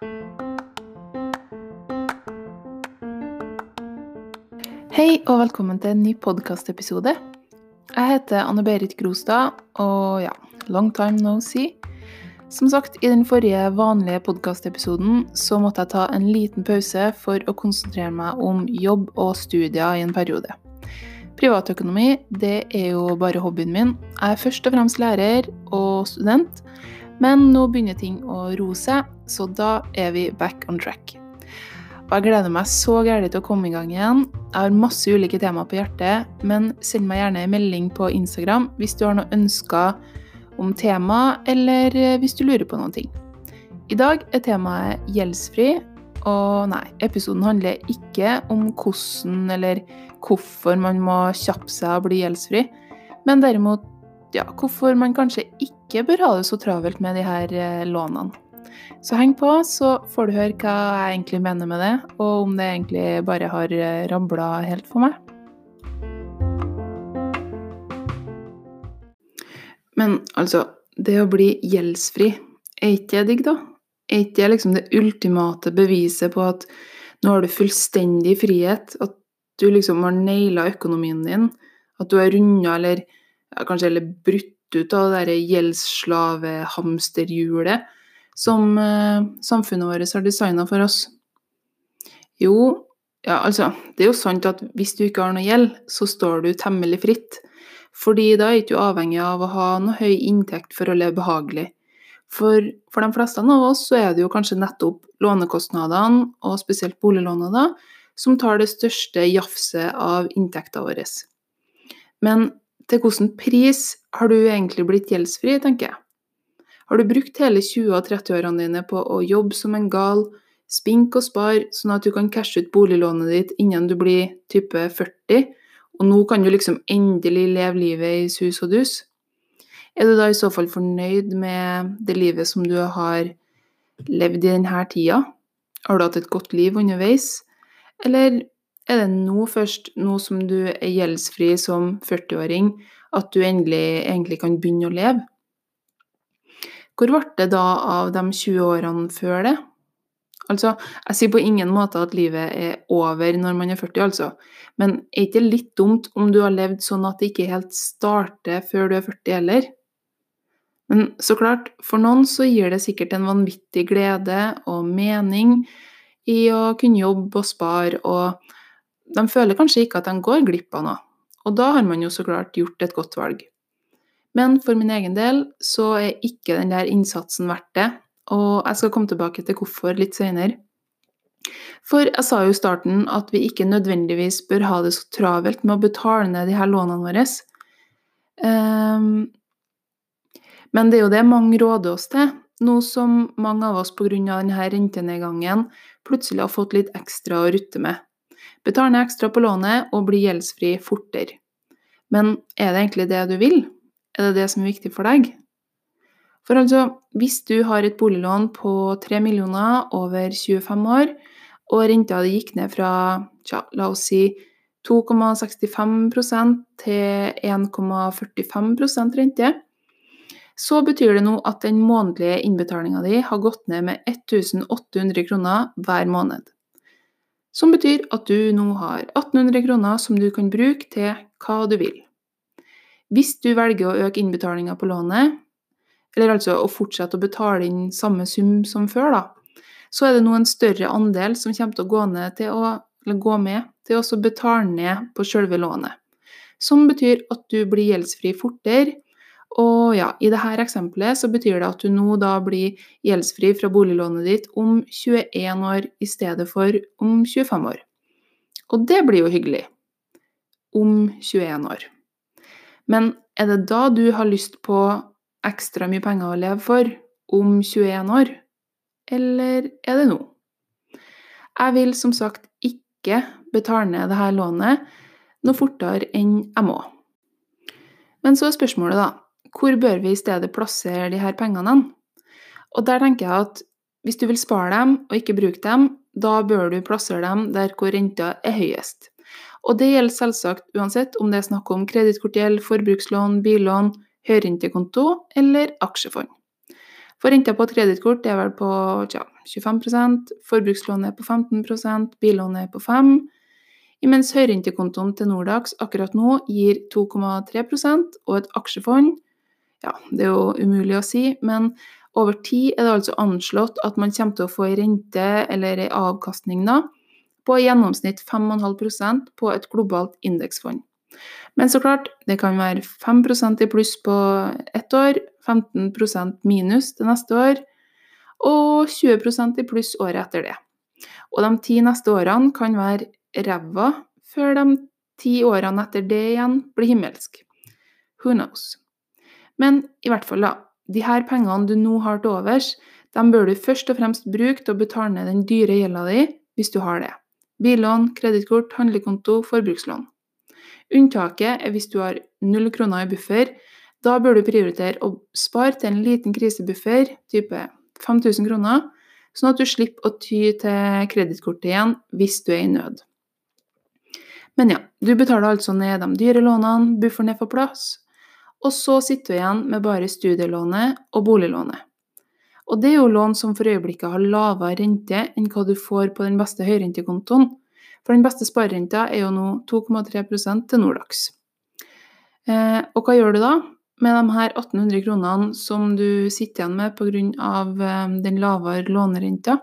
Hei og velkommen til en ny podkastepisode. Jeg heter Anne-Berit Grostad, og ja, long time no see. Som sagt, i den forrige vanlige podkastepisoden så måtte jeg ta en liten pause for å konsentrere meg om jobb og studier i en periode. Privatøkonomi det er jo bare hobbyen min. Jeg er først og fremst lærer og student, men nå begynner ting å roe seg, så da er vi back on track. Og jeg gleder meg så gærent til å komme i gang igjen. Jeg har masse ulike temaer på hjertet, men send meg gjerne en melding på Instagram hvis du har noen ønsker om tema, eller eh, hvis du lurer på noen ting. I dag er temaet gjeldsfri, og nei, episoden handler ikke om hvordan eller hvorfor man må kjappe seg og bli gjeldsfri, men derimot ja, hvorfor man kanskje ikke bør ha det så travelt med de her eh, lånene. Så heng på, så får du høre hva jeg egentlig mener med det, og om det egentlig bare har eh, rabla helt for meg. Men altså, det å bli gjeldsfri, er ikke det digg, da? Er ikke det liksom det ultimate beviset på at nå har du fullstendig frihet? At du liksom har naila økonomien din? At du har runda eller ja, kanskje eller brutt ut av det gjeldsslavehamsterhjulet? Som eh, samfunnet vårt har designa for oss? Jo, ja, altså, det er jo sant at hvis du ikke har noe gjeld, så står du temmelig fritt. Fordi da er du ikke avhengig av å ha noe høy inntekt for å leve behagelig. For, for de fleste av oss så er det jo kanskje nettopp lånekostnadene, og spesielt boliglånet, da, som tar det største jafset av inntekta vår. Men til hvilken pris har du egentlig blitt gjeldsfri, tenker jeg. Har du brukt hele 20- og 30-årene dine på å jobbe som en gal, spink og spar, sånn at du kan cashe ut boliglånet ditt innen du blir type 40, og nå kan du liksom endelig leve livet i sus og dus? Er du da i så fall fornøyd med det livet som du har levd i denne tida? Har du hatt et godt liv underveis? Eller er det nå først, nå som du er gjeldsfri som 40-åring, at du endelig, egentlig kan begynne å leve? Hvor ble det da av de 20 årene før det? Altså, jeg sier på ingen måte at livet er over når man er 40, altså, men er ikke det litt dumt om du har levd sånn at det ikke helt starter før du er 40 heller? Men så klart, for noen så gir det sikkert en vanvittig glede og mening i å kunne jobbe og spare, og de føler kanskje ikke at de går glipp av noe. Og da har man jo så klart gjort et godt valg. Men for min egen del så er ikke den der innsatsen verdt det, og jeg skal komme tilbake til hvorfor litt senere. For jeg sa jo i starten at vi ikke nødvendigvis bør ha det så travelt med å betale ned de her lånene våre. Um, men det er jo det mange råder oss til, nå som mange av oss pga. denne rentenedgangen plutselig har fått litt ekstra å rutte med. Betal ned ekstra på lånet og bli gjeldsfri fortere. Men er det egentlig det du vil? Er det det som er viktig for deg? For altså, hvis du har et boliglån på 3 millioner over 25 år, og renta di gikk ned fra tja, la oss si 2,65% til 1,45% rente, så betyr det nå at den månedlige innbetalinga di har gått ned med 1800 kroner hver måned. Som betyr at du nå har 1800 kroner som du kan bruke til hva du vil. Hvis du velger å øke innbetalinga på lånet, eller altså å fortsette å betale inn samme sum som før, da, så er det nå en større andel som kommer til å gå, til å, gå med til å betale ned på selve lånet. Som betyr at du blir gjeldsfri fortere. Og ja, i dette eksempelet så betyr det at du nå da blir gjeldsfri fra boliglånet ditt om 21 år i stedet for om 25 år. Og det blir jo hyggelig. Om 21 år. Men er det da du har lyst på ekstra mye penger å leve for om 21 år? Eller er det nå? Jeg vil som sagt ikke betale ned dette lånet noe fortere enn jeg må. Men så er spørsmålet, da, hvor bør vi i stedet plassere her pengene? Og der tenker jeg at hvis du vil spare dem og ikke bruke dem, da bør du plassere dem der hvor renta er høyest. Og det gjelder selvsagt uansett om det er snakk om kredittkortgjeld, forbrukslån, billån, høyrentekonto eller aksjefond. For renta på et kredittkort er vel på tja, 25% forbrukslånet er på 15% billånet er på 5 imens høyrentekontoen til Nordax akkurat nå gir 2,3% og et aksjefond Ja, det er jo umulig å si, men over tid er det altså anslått at man kommer til å få ei rente eller ei avkastning da, på i gjennomsnitt 5,5 på et globalt indeksfond. Men så klart, det kan være 5% i pluss på ett år, 15% minus det neste år, og 20% i pluss året etter det. Og de ti neste årene kan være ræva, før de ti årene etter det igjen blir himmelsk. Who knows? Men i hvert fall, da. De her pengene du nå har til overs, de bør du først og fremst bruke til å betale ned den dyre gjelda di, hvis du har det. Billån, kredittkort, handlekonto, forbrukslån. Unntaket er hvis du har null kroner i buffer. Da bør du prioritere å spare til en liten krisebuffer, type 5000 kroner, sånn at du slipper å ty til kredittkortet igjen hvis du er i nød. Men ja, du betaler altså ned de dyre lånene, bufferen er på plass, og så sitter du igjen med bare studielånet og boliglånet. Og det er jo lån som for øyeblikket har lavere rente enn hva du får på den beste høyrentekontoen. For den beste sparerenta er jo nå 2,3 til Nordax. Eh, og hva gjør du da med de her 1800 kronene som du sitter igjen med pga. Eh, den lavere lånerenta?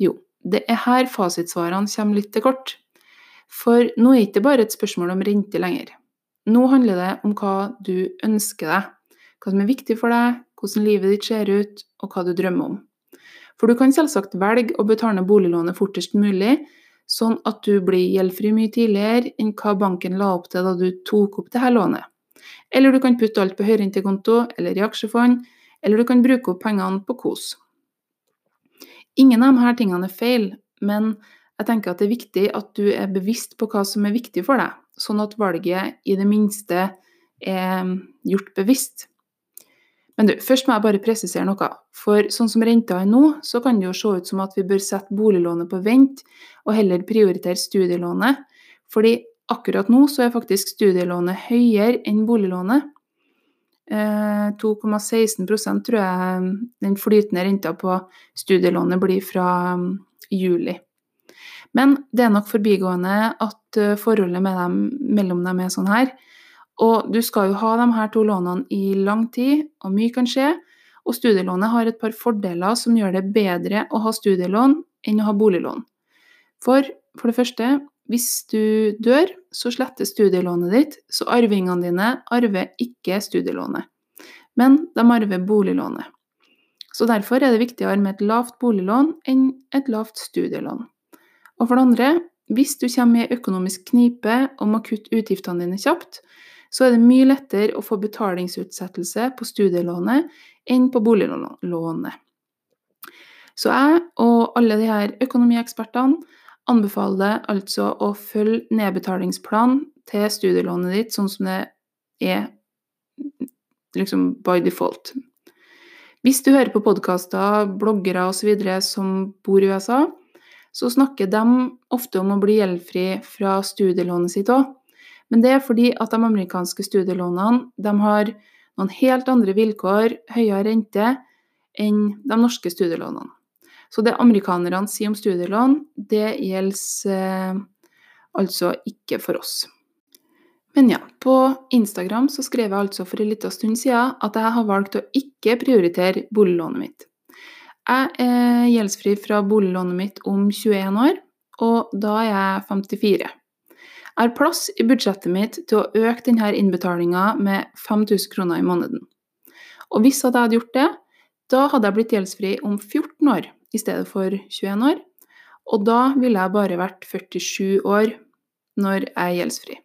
Jo, det er her fasitsvarene kommer litt til kort. For nå er det ikke bare et spørsmål om rente lenger. Nå handler det om hva du ønsker deg, hva som er viktig for deg, hvordan livet ditt ser ut, og hva du drømmer om. For du kan selvsagt velge å betale boliglånet fortest mulig, sånn at du blir gjeldfri mye tidligere enn hva banken la opp til da du tok opp dette lånet. Eller du kan putte alt på høyrentekonto eller i aksjefond, eller du kan bruke opp pengene på KOS. Ingen av disse tingene er feil, men jeg tenker at det er viktig at du er bevisst på hva som er viktig for deg, sånn at valget i det minste er gjort bevisst. Men du, først må jeg bare presisere noe. For sånn som renta er nå, så kan det jo se ut som at vi bør sette boliglånet på vent, og heller prioritere studielånet. Fordi akkurat nå så er faktisk studielånet høyere enn boliglånet. 2,16 eh, tror jeg den flytende renta på studielånet blir fra juli. Men det er nok forbigående at eh, forholdet mellom dem er sånn her. Og du skal jo ha de her to lånene i lang tid, og mye kan skje. Og studielånet har et par fordeler som gjør det bedre å ha studielån enn å ha boliglån. For for det første, hvis du dør, så sletter studielånet ditt, så arvingene dine arver ikke studielånet. Men de arver boliglånet. Så derfor er det viktigere med et lavt boliglån enn et lavt studielån. Og for det andre, hvis du kommer i økonomisk knipe og må kutte utgiftene dine kjapt, så er det mye lettere å få betalingsutsettelse på studielånet enn på boliglånet. Så jeg og alle de her økonomiekspertene anbefaler altså å følge nedbetalingsplanen til studielånet ditt sånn som det er liksom by default. Hvis du hører på podkaster, bloggere osv. som bor i USA, så snakker de ofte om å bli gjeldfri fra studielånet sitt òg. Men det er fordi at de amerikanske studielånene de har noen helt andre vilkår, høyere rente, enn de norske studielånene. Så det amerikanerne sier om studielån, det gjelder eh, altså ikke for oss. Men ja, på Instagram så skrev jeg altså for en liten stund siden at jeg har valgt å ikke prioritere boliglånet mitt. Jeg er gjeldsfri fra boliglånet mitt om 21 år, og da er jeg 54. Jeg har plass i budsjettet mitt til å øke denne innbetalinga med 5000 kroner i måneden. Og hvis jeg hadde gjort det, da hadde jeg blitt gjeldsfri om 14 år i stedet for 21 år. Og da ville jeg bare vært 47 år når jeg er gjeldsfri.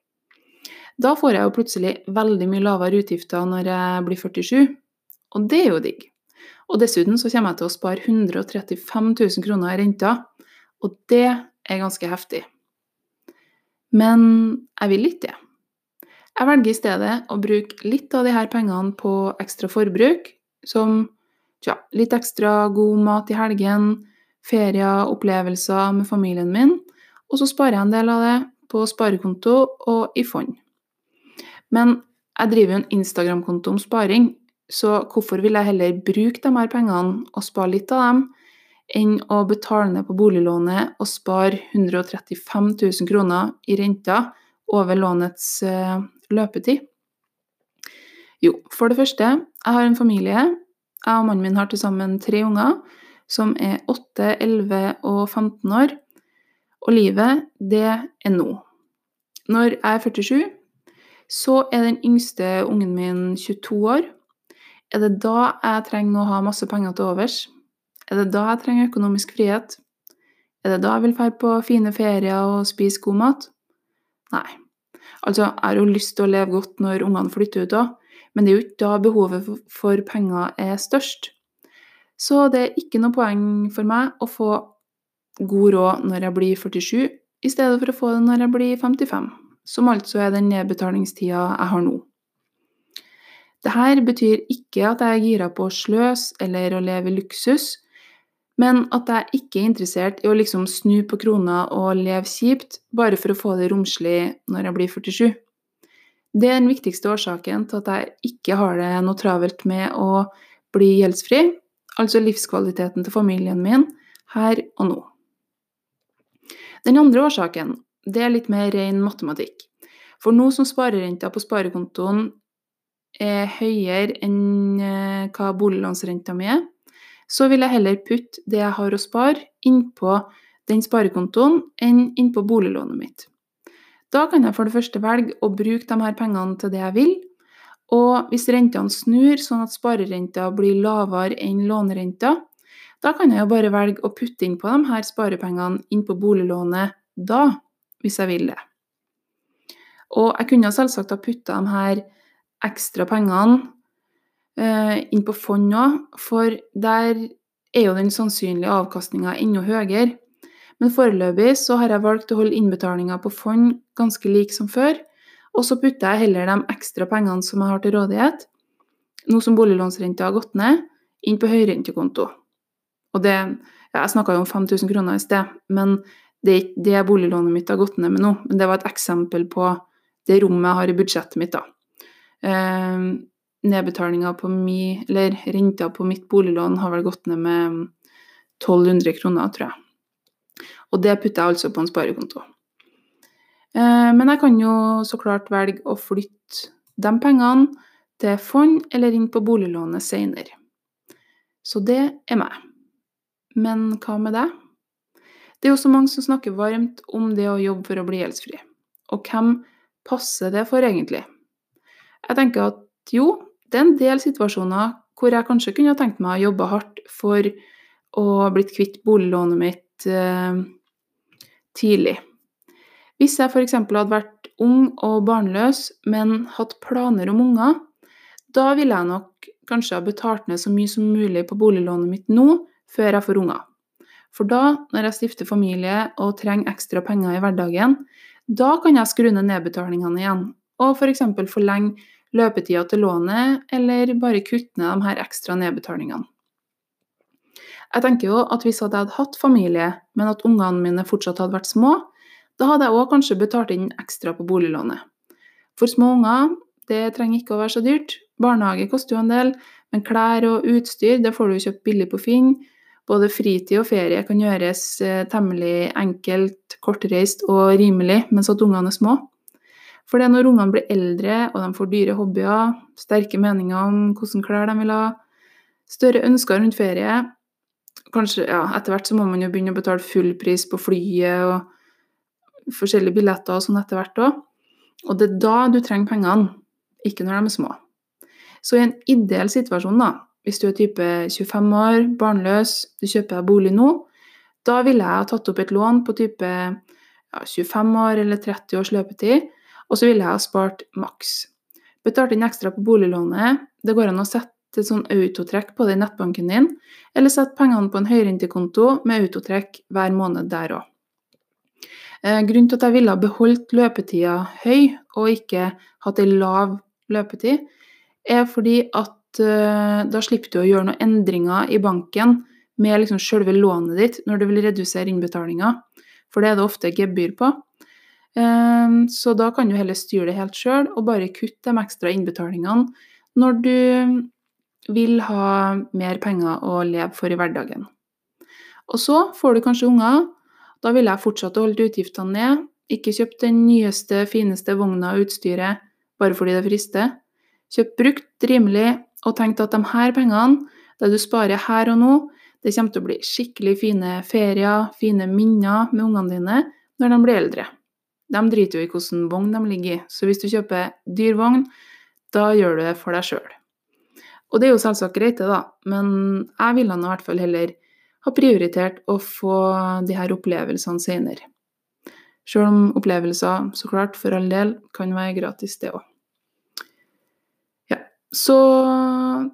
Da får jeg jo plutselig veldig mye lavere utgifter når jeg blir 47, og det er jo digg. Og dessuten så kommer jeg til å spare 135 000 kroner i renta, og det er ganske heftig. Men jeg vil ikke det. Jeg velger i stedet å bruke litt av disse pengene på ekstra forbruk, som tja, litt ekstra god mat i helgen, ferier, opplevelser med familien min, og så sparer jeg en del av det på sparekonto og i fond. Men jeg driver jo en Instagram-konto om sparing, så hvorfor vil jeg heller bruke de her pengene og spare litt av dem, enn å betale ned på boliglånet og spare 135 000 kroner i renter over lånets eh, løpetid? Jo, for det første, jeg har en familie. Jeg og mannen min har til sammen tre unger, som er 8, 11 og 15 år. Og livet, det er nå. Når jeg er 47, så er den yngste ungen min 22 år. Er det da jeg trenger å ha masse penger til overs? Er det da jeg trenger økonomisk frihet? Er det da jeg vil dra på fine ferier og spise god mat? Nei. Altså, jeg har jo lyst til å leve godt når ungene flytter ut òg, men det er jo ikke da behovet for penger er størst. Så det er ikke noe poeng for meg å få god råd når jeg blir 47, i stedet for å få det når jeg blir 55, som altså er den nedbetalingstida jeg har nå. Dette betyr ikke at jeg er gira på å sløse eller å leve i luksus, men at jeg ikke er interessert i å liksom snu på krona og leve kjipt bare for å få det romslig når jeg blir 47. Det er den viktigste årsaken til at jeg ikke har det noe travelt med å bli gjeldsfri, altså livskvaliteten til familien min, her og nå. Den andre årsaken det er litt mer ren matematikk. For nå som sparerenta på sparekontoen er høyere enn eh, hva boliglånsrenta mi er, så vil jeg heller putte det jeg har å spare, innpå den sparekontoen enn innpå boliglånet mitt. Da kan jeg for det første velge å bruke de her pengene til det jeg vil. Og hvis rentene snur sånn at sparerenta blir lavere enn lånerenta, da kan jeg jo bare velge å putte inn på de her sparepengene inn på boliglånet da, hvis jeg vil det. Og jeg kunne selvsagt ha putta de her ekstra pengene inn på fond òg, for der er jo den sannsynlige avkastninga enda høyere men foreløpig så har jeg valgt å holde innbetalinga på fond ganske lik som før, og så putter jeg heller de ekstra pengene som jeg har til rådighet, nå som boliglånsrenta har gått ned, inn på høyrentekonto. Og det Jeg snakka jo om 5000 kroner i sted, men det er ikke det boliglånet mitt har gått ned med nå. Men det var et eksempel på det rommet jeg har i budsjettet mitt, da. Eh, Nedbetalinga på mi, eller renta på mitt boliglån har vel gått ned med 1200 kroner, tror jeg. Og det putter jeg altså på en sparekonto. Eh, men jeg kan jo så klart velge å flytte de pengene til fond eller inn på boliglånet senere. Så det er meg. Men hva med deg? Det er jo så mange som snakker varmt om det å jobbe for å bli gjeldsfri. Og hvem passer det for, egentlig? Jeg tenker at jo, det er en del situasjoner hvor jeg kanskje kunne tenkt meg å jobbe hardt for å blitt kvitt boliglånet mitt eh, tidlig. Hvis jeg f.eks. hadde vært ung og barnløs, men hatt planer om unger, da ville jeg nok kanskje ha betalt ned så mye som mulig på boliglånet mitt nå, før jeg får unger. For da, når jeg stifter familie og trenger ekstra penger i hverdagen, da kan jeg skru ned nedbetalingene igjen, og f.eks. For forlenge løpetida til lånet, eller bare kutte ned de her ekstra nedbetalingene. Jeg tenker jo at hvis jeg hadde hatt familie, men at ungene mine fortsatt hadde vært små, da hadde jeg òg kanskje betalt inn ekstra på boliglånet. For små unger, det trenger ikke å være så dyrt. Barnehage koster jo en del, men klær og utstyr det får du kjøpt billig på Finn. Både fritid og ferie kan gjøres eh, temmelig enkelt, kortreist og rimelig mens at ungene er små. For det er når ungene blir eldre og de får dyre hobbyer, sterke meninger om hvilke klær de vil ha, større ønsker rundt ferie, kanskje, ja, etter hvert så må man jo begynne å betale full pris på flyet og forskjellige billetter og sånn etter hvert òg. Og det er da du trenger pengene, ikke når de er små. Så i en ideell situasjon, da, hvis du er type 25 år, barnløs, du kjøper deg bolig nå, da ville jeg ha tatt opp et lån på type ja, 25 år eller 30 års løpetid, og så ville jeg ha spart maks. Betalt inn ekstra på boliglånet. Det går an å sette et sånn autotrekk på det i nettbanken din, eller sette pengene på en høyrentekonto med autotrekk hver måned der òg. Eh, grunnen til at jeg ville ha beholdt løpetida høy og ikke hatt ei lav løpetid, er fordi at uh, da slipper du å gjøre noen endringer i banken med liksom selve lånet ditt når du vil redusere innbetalinga, for det er det ofte gebyr på. Um, så da kan du heller styre det helt sjøl og bare kutte de ekstra innbetalingene når du vil ha mer penger å leve for i hverdagen. Og så får du kanskje unger. Da ville jeg fortsatt holdt utgiftene ned. Ikke kjøpt den nyeste, fineste vogna og utstyret bare fordi det frister. Kjøp brukt, rimelig, og tenk at de her pengene, det du sparer her og nå, det kommer til å bli skikkelig fine ferier, fine minner med ungene dine når de blir eldre. De driter jo i hvilken vogn de ligger i, så hvis du kjøper dyr vogn, da gjør du det for deg sjøl. Og det er jo selvsagt greit, det, da, men jeg ville nå i hvert fall heller ha prioritert å få de her opplevelsene senere. Sjøl om opplevelser, så klart, for all del, kan være gratis, det òg. Ja, så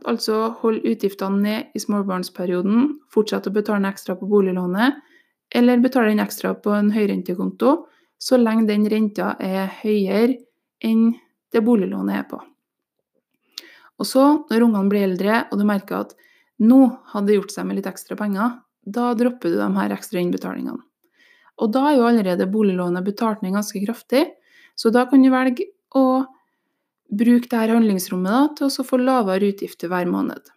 altså hold utgiftene ned i småbarnsperioden, fortsett å betale ekstra på boliglånet, eller betale inn ekstra på en høyrentekonto, så lenge den renta er høyere enn det boliglånet er på. Og så, når ungene blir eldre, og du merker at nå hadde det gjort seg med litt ekstra penger, da dropper du de her ekstra innbetalingene. Og da er jo allerede boliglånet betalt ned ganske kraftig, så da kan du velge å bruke dette handlingsrommet da, til å få lavere utgifter hver måned.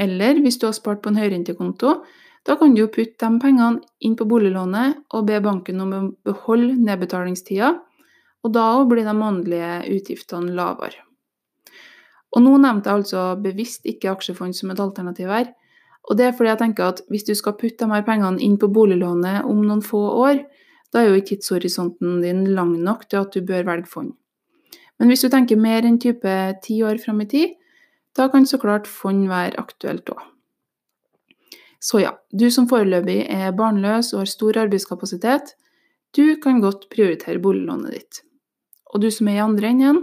Eller hvis du har spart på en høyrentekonto, da kan du putte de pengene inn på boliglånet og be banken om å beholde nedbetalingstida, og da blir de månedlige utgiftene lavere. Og nå nevnte jeg altså bevisst ikke aksjefond som et alternativ her. Og det er fordi jeg tenker at hvis du skal putte de her pengene inn på boliglånet om noen få år, da er jo ikke tidshorisonten din lang nok til at du bør velge fond. Men hvis du tenker mer enn type ti år fram i tid, da kan så klart fond være aktuelt òg. Så ja, du som foreløpig er barnløs og har stor arbeidskapasitet, du kan godt prioritere boliglånet ditt. Og du som er i andre enden,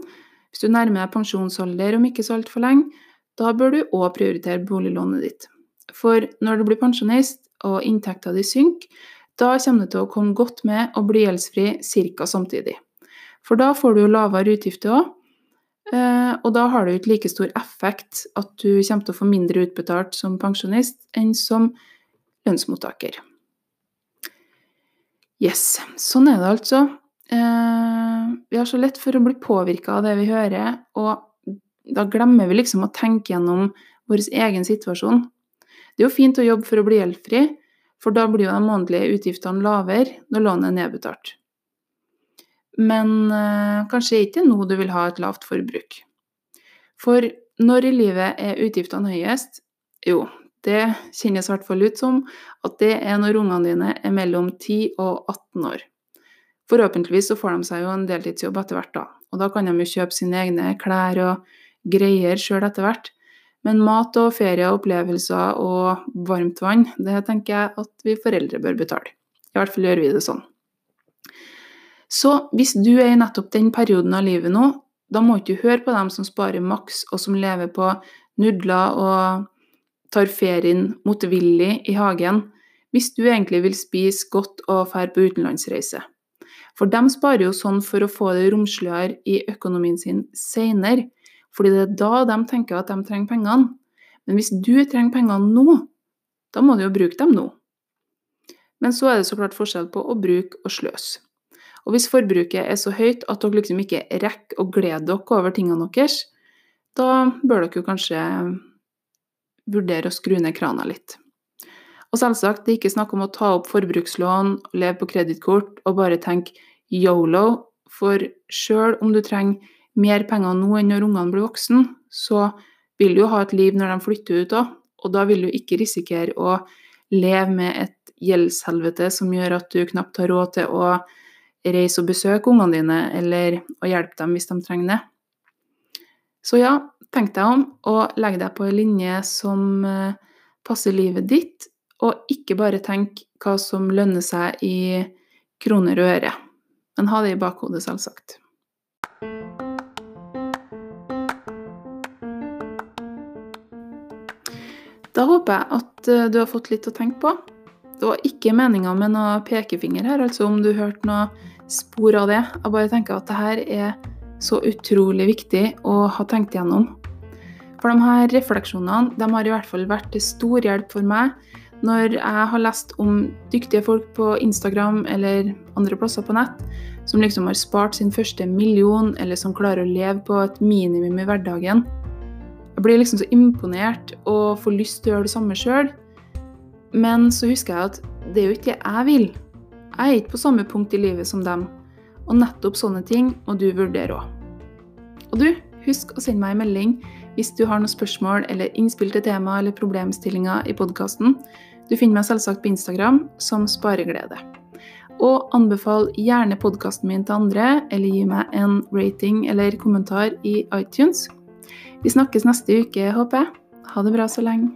hvis du nærmer deg pensjonsalder om ikke så altfor lenge, da bør du òg prioritere boliglånet ditt. For når du blir pensjonist og inntekta di synker, da kommer du til å komme godt med og bli gjeldsfri ca. samtidig. For da får du jo lavere utgifter òg, og da har det jo ikke like stor effekt at du kommer til å få mindre utbetalt som pensjonist enn som lønnsmottaker. Yes, sånn er det altså. Eh, vi har så lett for å bli påvirka av det vi hører, og da glemmer vi liksom å tenke gjennom vår egen situasjon. Det er jo fint å jobbe for å bli gjeldfri, for da blir jo de månedlige utgiftene lavere når lånet er nedbetalt. Men eh, kanskje ikke nå du vil ha et lavt forbruk. For når i livet er utgiftene høyest? Jo, det kjennes i hvert fall ut som at det er når ungene dine er mellom 10 og 18 år. Forhåpentligvis så får de seg jo en deltidsjobb etter hvert, da. Og da kan de jo kjøpe sine egne klær og greier sjøl etter hvert. Men mat og ferie og opplevelser og varmt vann, det tenker jeg at vi foreldre bør betale. I hvert fall gjør vi det sånn. Så hvis du er i nettopp den perioden av livet nå, da må ikke du høre på dem som sparer maks, og som lever på nudler og tar ferien motvillig i hagen, hvis du egentlig vil spise godt og dra på utenlandsreise. For de sparer jo sånn for å få det romsligere i økonomien sin seinere, fordi det er da de tenker at de trenger pengene. Men hvis du trenger pengene nå, da må du jo bruke dem nå. Men så er det så klart forskjell på å bruke og sløse. Og hvis forbruket er så høyt at dere liksom ikke rekker å glede dere over tingene deres, da bør dere kanskje vurdere å skru ned krana litt. Og selvsagt, det er ikke snakk om å ta opp forbrukslån, leve på kredittkort og bare tenke yolo, for sjøl om du trenger mer penger nå enn når ungene blir voksen, så vil du jo ha et liv når de flytter ut òg, og da vil du ikke risikere å leve med et gjeldshelvete som gjør at du knapt har råd til å reise og besøke ungene dine, eller å hjelpe dem hvis de trenger det. Så ja, tenk deg om, og legg deg på en linje som eh, passer livet ditt, og ikke bare tenk hva som lønner seg i kroner og øre. Men ha det i bakhodet, selvsagt. Da håper jeg at eh, du har fått litt å tenke på. Det var ikke meninga med noe pekefinger her, altså om du hørte noe spor av det. Jeg bare tenker at det her er så utrolig viktig å ha tenkt igjennom. For de her refleksjonene de har i hvert fall vært til stor hjelp for meg når jeg har lest om dyktige folk på Instagram eller andre plasser på nett som liksom har spart sin første million, eller som klarer å leve på et minimum i hverdagen. Jeg blir liksom så imponert og får lyst til å gjøre det samme sjøl. Men så husker jeg at det er jo ikke det jeg vil. Jeg er ikke på samme punkt i livet som dem. Og nettopp sånne ting må du vurdere òg. Og du, husk å sende meg en melding hvis du har noen spørsmål eller innspill til tema eller problemstillinger i podkasten. Du finner meg selvsagt på Instagram som Spareglede. Og anbefal gjerne podkasten min til andre, eller gi meg en rating eller kommentar i iTunes. Vi snakkes neste uke, håper jeg. Ha det bra så lenge.